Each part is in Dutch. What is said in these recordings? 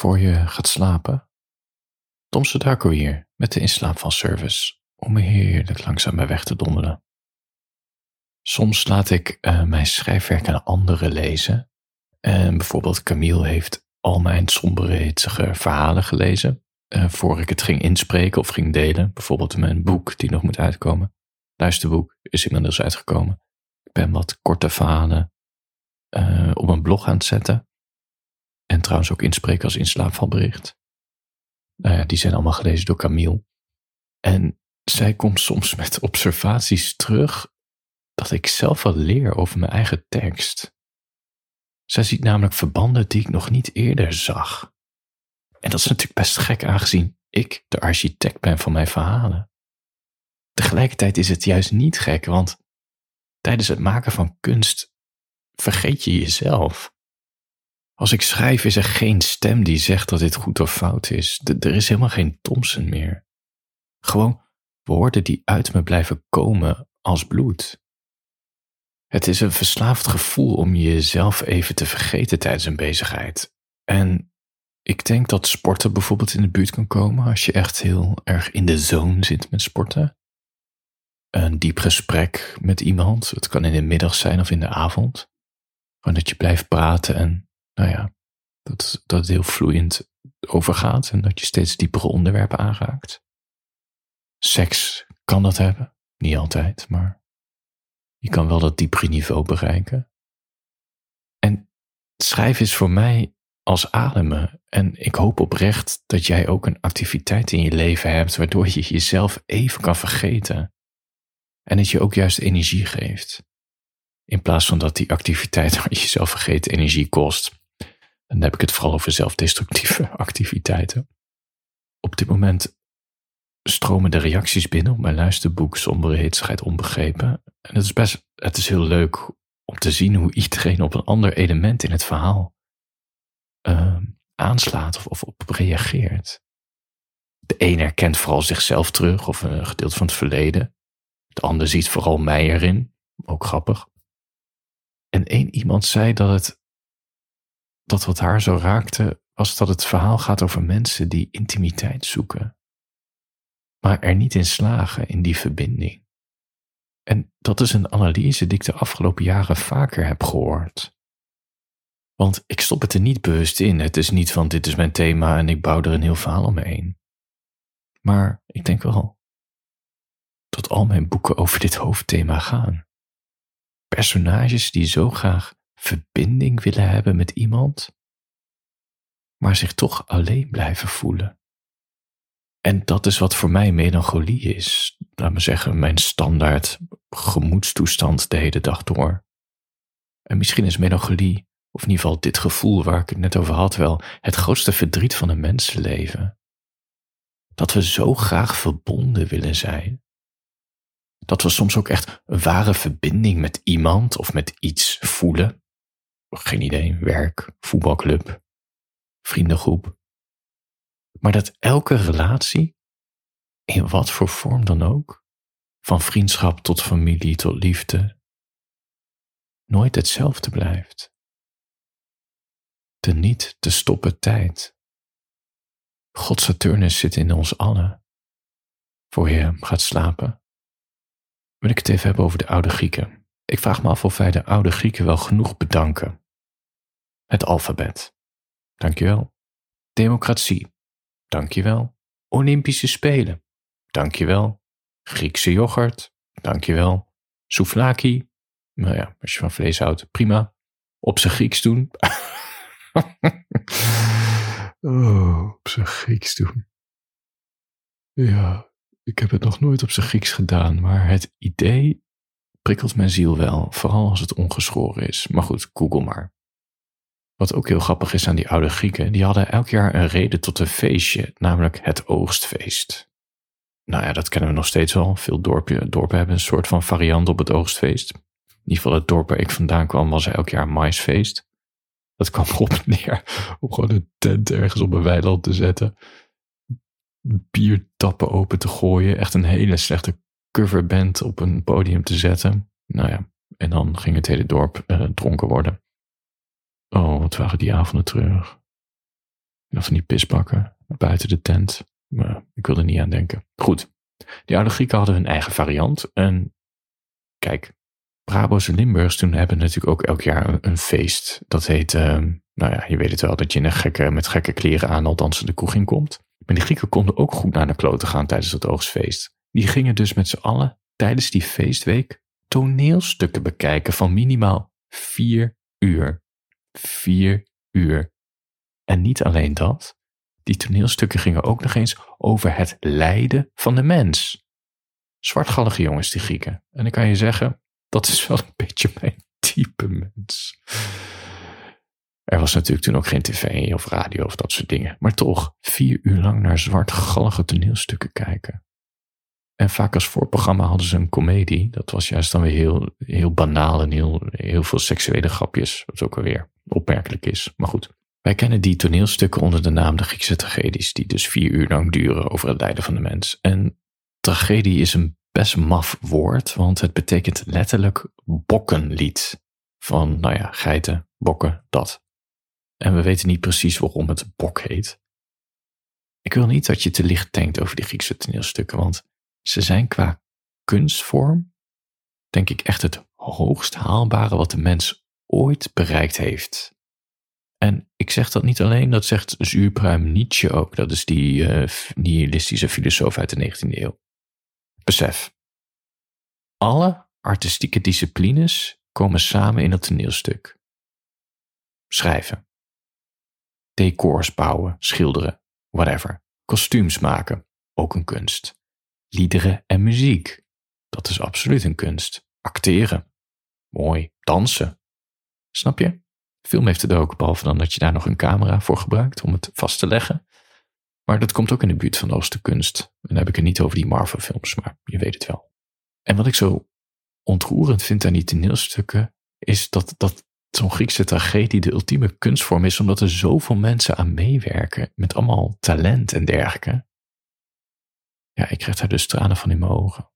voor je gaat slapen. Tom Darko hier met de inslaap van service om heerlijk langzaam bij weg te donderen. Soms laat ik uh, mijn schrijfwerk aan anderen lezen. En bijvoorbeeld Camille heeft al mijn sombere, verhalen gelezen. Uh, voor ik het ging inspreken of ging delen. Bijvoorbeeld mijn boek die nog moet uitkomen. Luisterboek is inmiddels uitgekomen. Ik ben wat korte verhalen uh, op een blog aan het zetten. En trouwens ook inspreken als inslaapvalbericht. Nou ja, die zijn allemaal gelezen door Camille. En zij komt soms met observaties terug dat ik zelf wat leer over mijn eigen tekst. Zij ziet namelijk verbanden die ik nog niet eerder zag. En dat is natuurlijk best gek aangezien ik de architect ben van mijn verhalen. Tegelijkertijd is het juist niet gek, want tijdens het maken van kunst vergeet je jezelf. Als ik schrijf is er geen stem die zegt dat dit goed of fout is. er is helemaal geen Thompson meer. Gewoon woorden die uit me blijven komen als bloed. Het is een verslaafd gevoel om jezelf even te vergeten tijdens een bezigheid. En ik denk dat sporten bijvoorbeeld in de buurt kan komen als je echt heel erg in de zone zit met sporten. Een diep gesprek met iemand, het kan in de middag zijn of in de avond. Gewoon dat je blijft praten en, nou ja, dat, dat het heel vloeiend overgaat en dat je steeds diepere onderwerpen aanraakt. Seks kan dat hebben, niet altijd, maar je kan wel dat diepere niveau bereiken. En schrijven is voor mij als ademen. En ik hoop oprecht dat jij ook een activiteit in je leven hebt waardoor je jezelf even kan vergeten. En het je ook juist energie geeft. In plaats van dat die activiteit waar je jezelf vergeet energie kost. Dan heb ik het vooral over zelfdestructieve activiteiten. Op dit moment stromen de reacties binnen op mijn luisterboek Sombere Hitsigheid Onbegrepen. En het is best, het is heel leuk om te zien hoe iedereen op een ander element in het verhaal uh, aanslaat of, of op reageert. De een herkent vooral zichzelf terug of een gedeelte van het verleden. De ander ziet vooral mij erin, ook grappig. En één iemand zei dat het, dat wat haar zo raakte, was dat het verhaal gaat over mensen die intimiteit zoeken maar er niet in slagen in die verbinding. En dat is een analyse die ik de afgelopen jaren vaker heb gehoord. Want ik stop het er niet bewust in. Het is niet van dit is mijn thema en ik bouw er een heel verhaal omheen. Maar ik denk wel dat al mijn boeken over dit hoofdthema gaan. Personages die zo graag verbinding willen hebben met iemand, maar zich toch alleen blijven voelen. En dat is wat voor mij melancholie is. Laat me zeggen, mijn standaard gemoedstoestand de hele dag door. En misschien is melancholie, of in ieder geval dit gevoel waar ik het net over had, wel het grootste verdriet van een mensenleven. Dat we zo graag verbonden willen zijn. Dat we soms ook echt een ware verbinding met iemand of met iets voelen. Geen idee, werk, voetbalclub, vriendengroep. Maar dat elke relatie, in wat voor vorm dan ook, van vriendschap tot familie tot liefde, nooit hetzelfde blijft. De niet te stoppen tijd. God Saturnus zit in ons allen. Voor je gaat slapen, wil ik het even hebben over de oude Grieken. Ik vraag me af of wij de oude Grieken wel genoeg bedanken. Het alfabet. Dankjewel. Democratie. Dankjewel. Olympische Spelen. Dankjewel. Griekse yoghurt. Dankjewel. Souvlaki. Nou ja, als je van vlees houdt, prima. Op zijn Grieks doen. oh, op zijn Grieks doen. Ja, ik heb het nog nooit op zijn Grieks gedaan, maar het idee prikkelt mijn ziel wel, vooral als het ongeschoren is. Maar goed, google maar. Wat ook heel grappig is aan die oude Grieken, die hadden elk jaar een reden tot een feestje, namelijk het oogstfeest. Nou ja, dat kennen we nog steeds wel. Veel dorpen, dorpen hebben een soort van variant op het oogstfeest. In ieder geval het dorp waar ik vandaan kwam was elk jaar maisfeest. Dat kwam erop neer om gewoon een tent ergens op een weiland te zetten. Biertappen open te gooien. Echt een hele slechte coverband op een podium te zetten. Nou ja, en dan ging het hele dorp uh, dronken worden. Oh, wat waren die avonden terug. Of van die pisbakken buiten de tent. Maar ik wil er niet aan denken. Goed. Die oude Grieken hadden hun eigen variant. En kijk, Brabos en Limburgs toen hebben natuurlijk ook elk jaar een, feest. Dat heet, ehm, nou ja, je weet het wel, dat je in een gekke, met gekke kleren aan al dansende kroeg in komt. Maar die Grieken konden ook goed naar de kloten gaan tijdens het oogstfeest. Die gingen dus met z'n allen tijdens die feestweek toneelstukken bekijken van minimaal vier uur. Vier uur. En niet alleen dat, die toneelstukken gingen ook nog eens over het lijden van de mens. Zwartgallige jongens, die Grieken. En ik kan je zeggen, dat is wel een beetje mijn type mens. Er was natuurlijk toen ook geen tv of radio of dat soort dingen. Maar toch, vier uur lang naar zwartgallige toneelstukken kijken. En vaak als voorprogramma hadden ze een komedie. Dat was juist dan weer heel, heel banaal en heel, heel veel seksuele grapjes. Wat ook alweer opmerkelijk is. Maar goed, wij kennen die toneelstukken onder de naam de Griekse tragedies. Die dus vier uur lang duren over het lijden van de mens. En tragedie is een best maf woord, want het betekent letterlijk bokkenlied. Van, nou ja, geiten, bokken, dat. En we weten niet precies waarom het bok heet. Ik wil niet dat je te licht denkt over die Griekse toneelstukken, want ze zijn qua kunstvorm, denk ik, echt het hoogst haalbare wat de mens ooit bereikt heeft. En ik zeg dat niet alleen, dat zegt Zuurpruim Nietzsche ook. Dat is die uh, nihilistische filosoof uit de 19e eeuw. Besef. Alle artistieke disciplines komen samen in het toneelstuk. Schrijven. Decors bouwen, schilderen, whatever. Kostuums maken, ook een kunst. Liederen en muziek, dat is absoluut een kunst. Acteren, mooi. Dansen. Snap je? Film heeft het ook, behalve dan dat je daar nog een camera voor gebruikt om het vast te leggen. Maar dat komt ook in de buurt van de Oosterse kunst. En dan heb ik het niet over die Marvel-films, maar je weet het wel. En wat ik zo ontroerend vind aan die toneelstukken, is dat, dat zo'n Griekse tragedie de ultieme kunstvorm is, omdat er zoveel mensen aan meewerken, met allemaal talent en dergelijke. Ja, ik krijg daar dus tranen van in mijn ogen.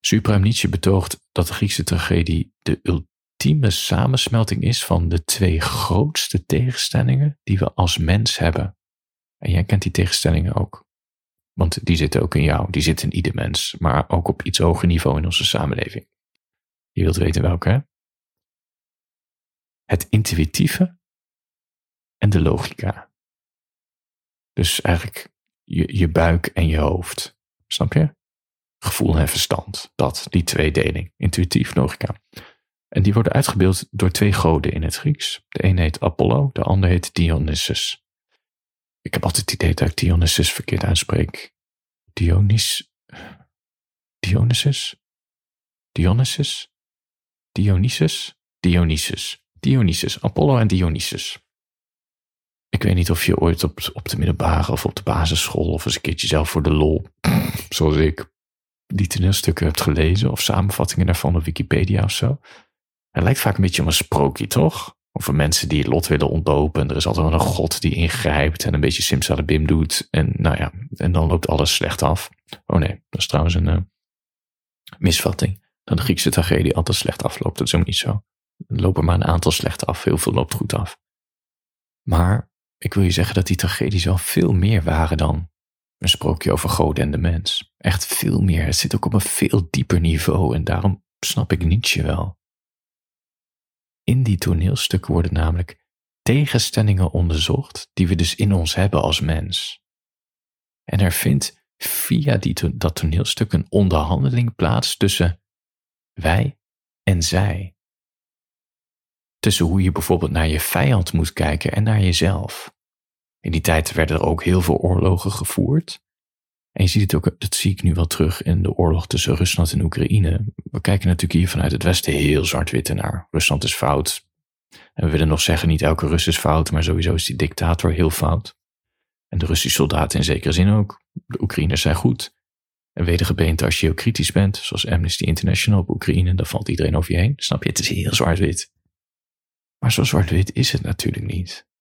Supreme Nietzsche betoogt dat de Griekse tragedie de ultieme samensmelting is van de twee grootste tegenstellingen die we als mens hebben. En jij kent die tegenstellingen ook. Want die zitten ook in jou, die zitten in ieder mens, maar ook op iets hoger niveau in onze samenleving. Je wilt weten welke? Het intuïtieve en de logica. Dus eigenlijk je, je buik en je hoofd. Snap je? Gevoel en verstand. Dat, die tweedeling. Intuïtief, logica. En die worden uitgebeeld door twee goden in het Grieks. De een heet Apollo, de ander heet Dionysus. Ik heb altijd het idee dat ik Dionysus verkeerd uitspreek. Dionys. Dionysus? Dionysus? Dionysus? Dionysus. Dionysus. Apollo en Dionysus. Ik weet niet of je ooit op, op de middelbare of op de basisschool of eens een keertje zelf voor de lol, zoals ik, die toneelstukken hebt gelezen of samenvattingen daarvan op Wikipedia of zo. Het lijkt vaak een beetje om een sprookje, toch? Over mensen die het lot willen ontlopen. Er is altijd wel een god die ingrijpt en een beetje simsalabim doet. En nou ja, en dan loopt alles slecht af. Oh nee, dat is trouwens een uh, misvatting. Dat de Griekse tragedie altijd slecht afloopt. Dat is ook niet zo. Er lopen maar een aantal slecht af. Heel veel loopt goed af. Maar ik wil je zeggen dat die tragedies wel veel meer waren dan een sprookje over God en de mens. Echt veel meer. Het zit ook op een veel dieper niveau en daarom snap ik Nietzsche wel. In die toneelstukken worden namelijk tegenstellingen onderzocht die we dus in ons hebben als mens. En er vindt via dat toneelstuk een onderhandeling plaats tussen wij en zij. Tussen hoe je bijvoorbeeld naar je vijand moet kijken en naar jezelf. In die tijd werden er ook heel veel oorlogen gevoerd. En je ziet het ook, dat zie ik nu wel terug in de oorlog tussen Rusland en Oekraïne. We kijken natuurlijk hier vanuit het Westen heel zwart-wit naar. Rusland is fout. En we willen nog zeggen, niet elke Rus is fout, maar sowieso is die dictator heel fout. En de Russische soldaten in zekere zin ook. De Oekraïners zijn goed. En wedergebeente als je heel kritisch bent, zoals Amnesty International op Oekraïne, dan valt iedereen over je heen. Snap je? Het is heel zwart-wit. Maar zo zwart-wit is het natuurlijk niet.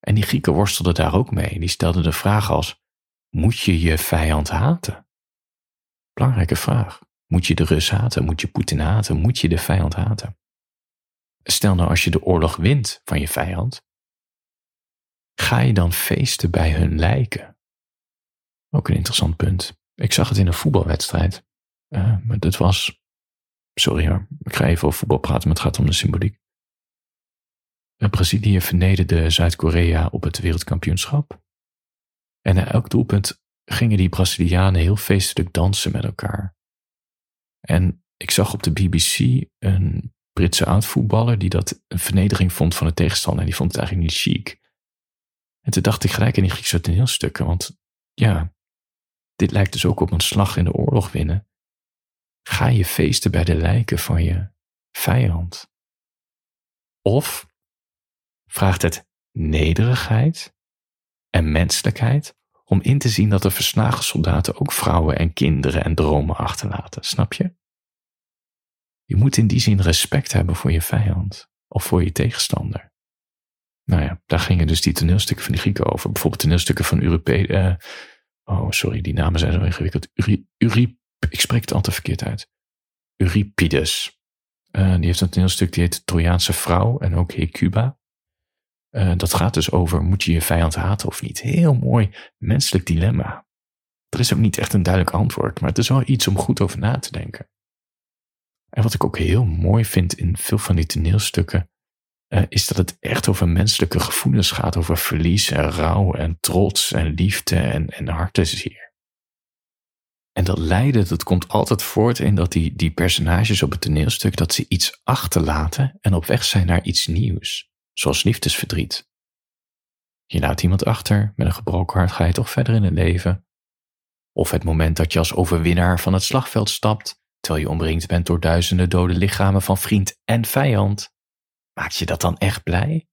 En die Grieken worstelden daar ook mee. Die stelden de vraag als, moet je je vijand haten? Belangrijke vraag. Moet je de Rus haten? Moet je Poetin haten? Moet je de vijand haten? Stel nou als je de oorlog wint van je vijand, ga je dan feesten bij hun lijken? Ook een interessant punt. Ik zag het in een voetbalwedstrijd. Uh, maar dat was. Sorry hoor, ik ga even over voetbal praten, maar het gaat om de symboliek. Brazilië vernederde Zuid-Korea op het wereldkampioenschap. En na elk doelpunt gingen die Brazilianen heel feestelijk dansen met elkaar. En ik zag op de BBC een Britse oud-voetballer die dat een vernedering vond van de tegenstander. En die vond het eigenlijk niet chic. En toen dacht ik gelijk in die Griekse toneelstukken, want ja, dit lijkt dus ook op een slag in de oorlog winnen. Ga je feesten bij de lijken van je vijand? Of vraagt het nederigheid en menselijkheid om in te zien dat de verslagen soldaten ook vrouwen en kinderen en dromen achterlaten, snap je? Je moet in die zin respect hebben voor je vijand of voor je tegenstander. Nou ja, daar gingen dus die toneelstukken van die Grieken over. Bijvoorbeeld toneelstukken van Europe. Uh, oh, sorry, die namen zijn zo ingewikkeld. Ik spreek het altijd verkeerd uit. Euripides. Uh, die heeft een toneelstuk die heet Trojaanse Vrouw en ook Hecuba. Uh, dat gaat dus over, moet je je vijand haten of niet? Heel mooi menselijk dilemma. Er is ook niet echt een duidelijk antwoord, maar het is wel iets om goed over na te denken. En wat ik ook heel mooi vind in veel van die toneelstukken, uh, is dat het echt over menselijke gevoelens gaat, over verlies en rouw en trots en liefde en, en hartzeer. En dat lijden, dat komt altijd voort in dat die, die personages op het toneelstuk, dat ze iets achterlaten en op weg zijn naar iets nieuws zoals liefdesverdriet. Je laat iemand achter met een gebroken hart ga je toch verder in het leven. Of het moment dat je als overwinnaar van het slagveld stapt, terwijl je omringd bent door duizenden dode lichamen van vriend en vijand. Maakt je dat dan echt blij?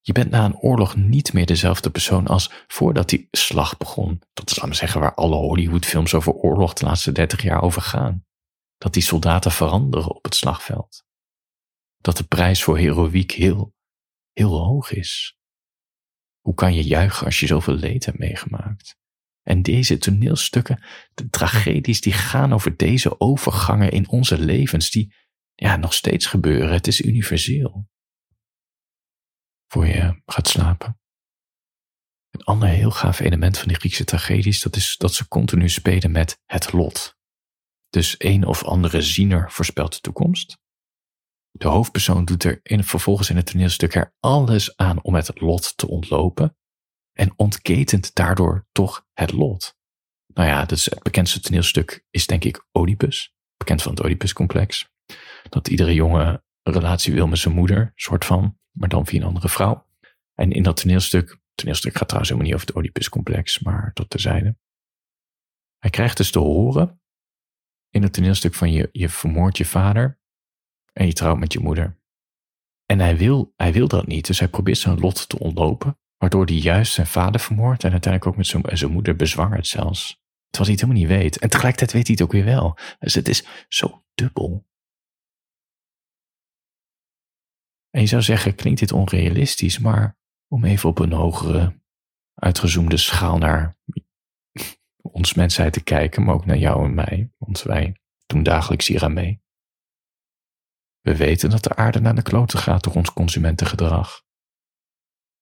Je bent na een oorlog niet meer dezelfde persoon als voordat die slag begon. Dat is, laten zeggen, waar alle Hollywoodfilms over oorlog de laatste dertig jaar over gaan. Dat die soldaten veranderen op het slagveld dat de prijs voor heroïek heel, heel hoog is. Hoe kan je juichen als je zoveel leed hebt meegemaakt? En deze toneelstukken, de tragedies, die gaan over deze overgangen in onze levens, die ja, nog steeds gebeuren. Het is universeel. Voor je gaat slapen. Een ander heel gaaf element van die Griekse tragedies, dat is dat ze continu spelen met het lot. Dus een of andere ziener voorspelt de toekomst. De hoofdpersoon doet er in, vervolgens in het toneelstuk er alles aan om het lot te ontlopen en ontketent daardoor toch het lot. Nou ja, het bekendste toneelstuk is denk ik Oedipus, bekend van het Oedipus-complex. Dat iedere jongen een relatie wil met zijn moeder, soort van, maar dan via een andere vrouw. En in dat toneelstuk, toneelstuk gaat trouwens helemaal niet over het Oedipus-complex, maar tot terzijde. Hij krijgt dus te horen in het toneelstuk van je, je vermoordt je vader en je trouwt met je moeder. En hij wil, hij wil dat niet, dus hij probeert zijn lot te ontlopen, waardoor hij juist zijn vader vermoordt en uiteindelijk ook met zijn, zijn moeder bezwangert zelfs. Terwijl hij het helemaal niet weet. En tegelijkertijd weet hij het ook weer wel. Dus het is zo dubbel. En je zou zeggen, klinkt dit onrealistisch, maar om even op een hogere, uitgezoomde schaal naar ons mensheid te kijken, maar ook naar jou en mij, want wij doen dagelijks hier aan mee. We weten dat de aarde naar de kloten gaat door ons consumentengedrag.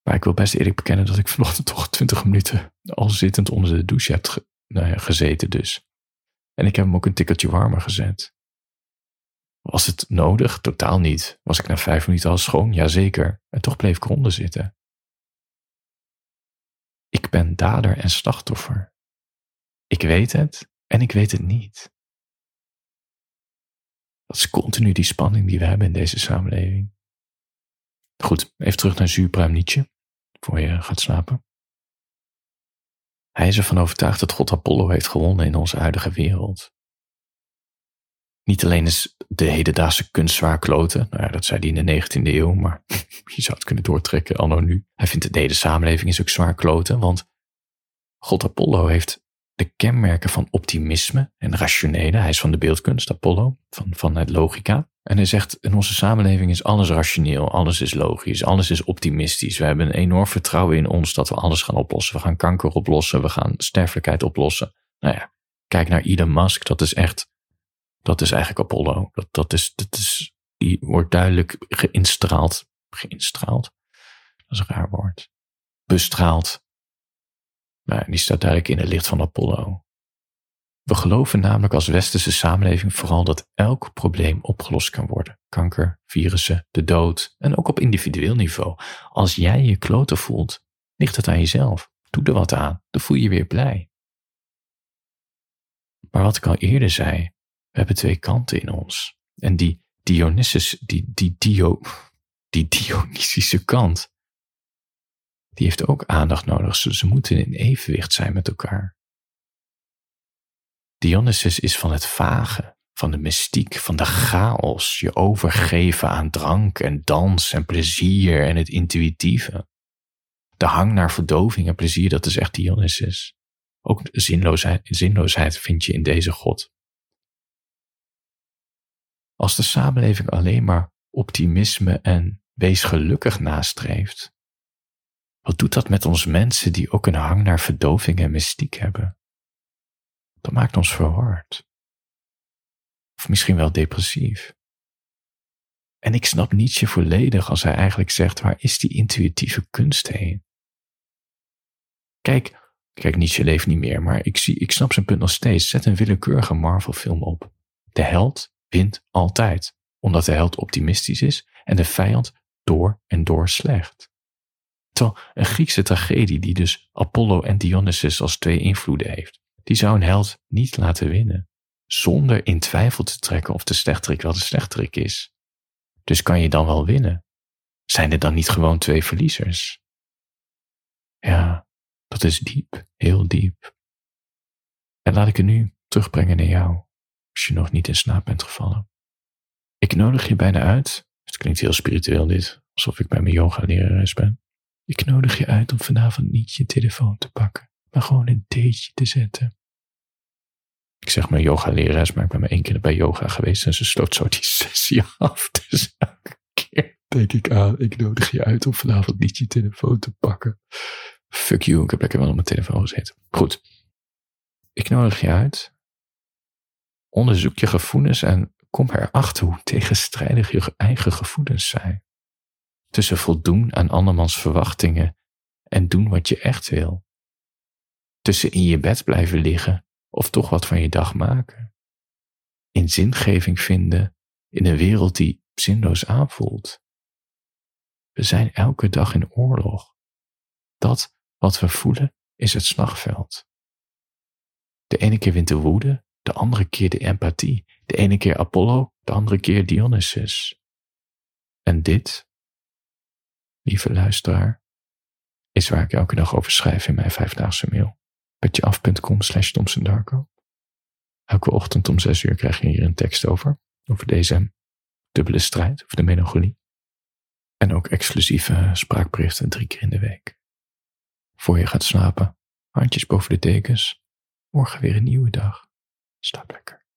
Maar ik wil best eerlijk bekennen dat ik vanochtend toch 20 minuten al zittend onder de douche heb nou ja, gezeten dus. En ik heb hem ook een tikkeltje warmer gezet. Was het nodig? Totaal niet. Was ik na vijf minuten al schoon? Jazeker. En toch bleef ik eronder zitten. Ik ben dader en slachtoffer. Ik weet het en ik weet het niet. Dat is continu die spanning die we hebben in deze samenleving. Goed, even terug naar zuurpruim Nietzsche, voor je gaat slapen. Hij is ervan overtuigd dat God Apollo heeft gewonnen in onze huidige wereld. Niet alleen is de hedendaagse kunst zwaar kloten, nou ja, dat zei hij in de 19e eeuw, maar je zou het kunnen doortrekken anno nu. Hij vindt de hele samenleving is ook zwaar kloten, want God Apollo heeft de kenmerken van optimisme en rationele. Hij is van de beeldkunst, Apollo, van, van het logica. En hij zegt, in onze samenleving is alles rationeel, alles is logisch, alles is optimistisch. We hebben een enorm vertrouwen in ons dat we alles gaan oplossen. We gaan kanker oplossen, we gaan sterfelijkheid oplossen. Nou ja, kijk naar Elon Musk, dat is echt, dat is eigenlijk Apollo. Dat, dat is, dat is, die wordt duidelijk geïnstraald, geïnstraald. dat is een raar woord, bestraalt. Maar die staat duidelijk in het licht van Apollo. We geloven namelijk als westerse samenleving vooral dat elk probleem opgelost kan worden. Kanker, virussen, de dood en ook op individueel niveau. Als jij je kloten voelt, ligt het aan jezelf. Doe er wat aan, dan voel je je weer blij. Maar wat ik al eerder zei, we hebben twee kanten in ons. En die Dionysus, die, die, Dio, die Dionysische kant, die heeft ook aandacht nodig. Ze, moeten in evenwicht zijn met elkaar. Dionysus is van het vage, van de mystiek, van de chaos, je overgeven aan drank en dans en plezier en het intuïtieve. De hang naar verdoving en plezier, dat is echt Dionysus. Ook zinloosheid, zinloosheid vind je in deze God. Als de samenleving alleen maar optimisme en wees gelukkig nastreeft, wat doet dat met ons mensen die ook een hang naar verdoving en mystiek hebben? Dat maakt ons verward. Of misschien wel depressief. En ik snap Nietzsche volledig als hij eigenlijk zegt: waar is die intuïtieve kunst heen? Kijk, kijk, Nietzsche leeft niet meer, maar ik, zie, ik snap zijn punt nog steeds. Zet een willekeurige Marvel-film op. De held wint altijd, omdat de held optimistisch is en de vijand door en door slecht. Terwijl een Griekse tragedie die dus Apollo en Dionysus als twee invloeden heeft, die zou een held niet laten winnen, zonder in twijfel te trekken of de slechterik wel de slechterik is. Dus kan je dan wel winnen? Zijn er dan niet gewoon twee verliezers? Ja, dat is diep, heel diep. En laat ik het nu terugbrengen naar jou, als je nog niet in slaap bent gevallen. Ik nodig je bijna uit, het klinkt heel spiritueel dit, alsof ik bij mijn yoga lerares ben. Ik nodig je uit om vanavond niet je telefoon te pakken, maar gewoon een theetje te zetten. Ik zeg mijn yoga lerares, maar ik ben maar één keer bij yoga geweest en ze sloot zo die sessie af. Dus elke keer denk ik aan, ik nodig je uit om vanavond niet je telefoon te pakken. Fuck you, ik heb lekker wel op mijn telefoon gezeten. Goed. Ik nodig je uit. Onderzoek je gevoelens en kom erachter hoe tegenstrijdig je eigen gevoelens zijn. Tussen voldoen aan andermans verwachtingen en doen wat je echt wil. Tussen in je bed blijven liggen of toch wat van je dag maken. In zingeving vinden in een wereld die zinloos aanvoelt. We zijn elke dag in oorlog. Dat wat we voelen is het slagveld. De ene keer wint de woede, de andere keer de empathie. De ene keer Apollo, de andere keer Dionysus. En dit, lieve luisteraar, is waar ik elke dag over schrijf in mijn vijfdaagse mail. petjeaf.com slash. Elke ochtend om zes uur krijg je hier een tekst over, over deze dubbele strijd, over de melancholie. En ook exclusieve spraakberichten drie keer in de week. Voor je gaat slapen, handjes boven de dekens. Morgen weer een nieuwe dag. Slaap lekker.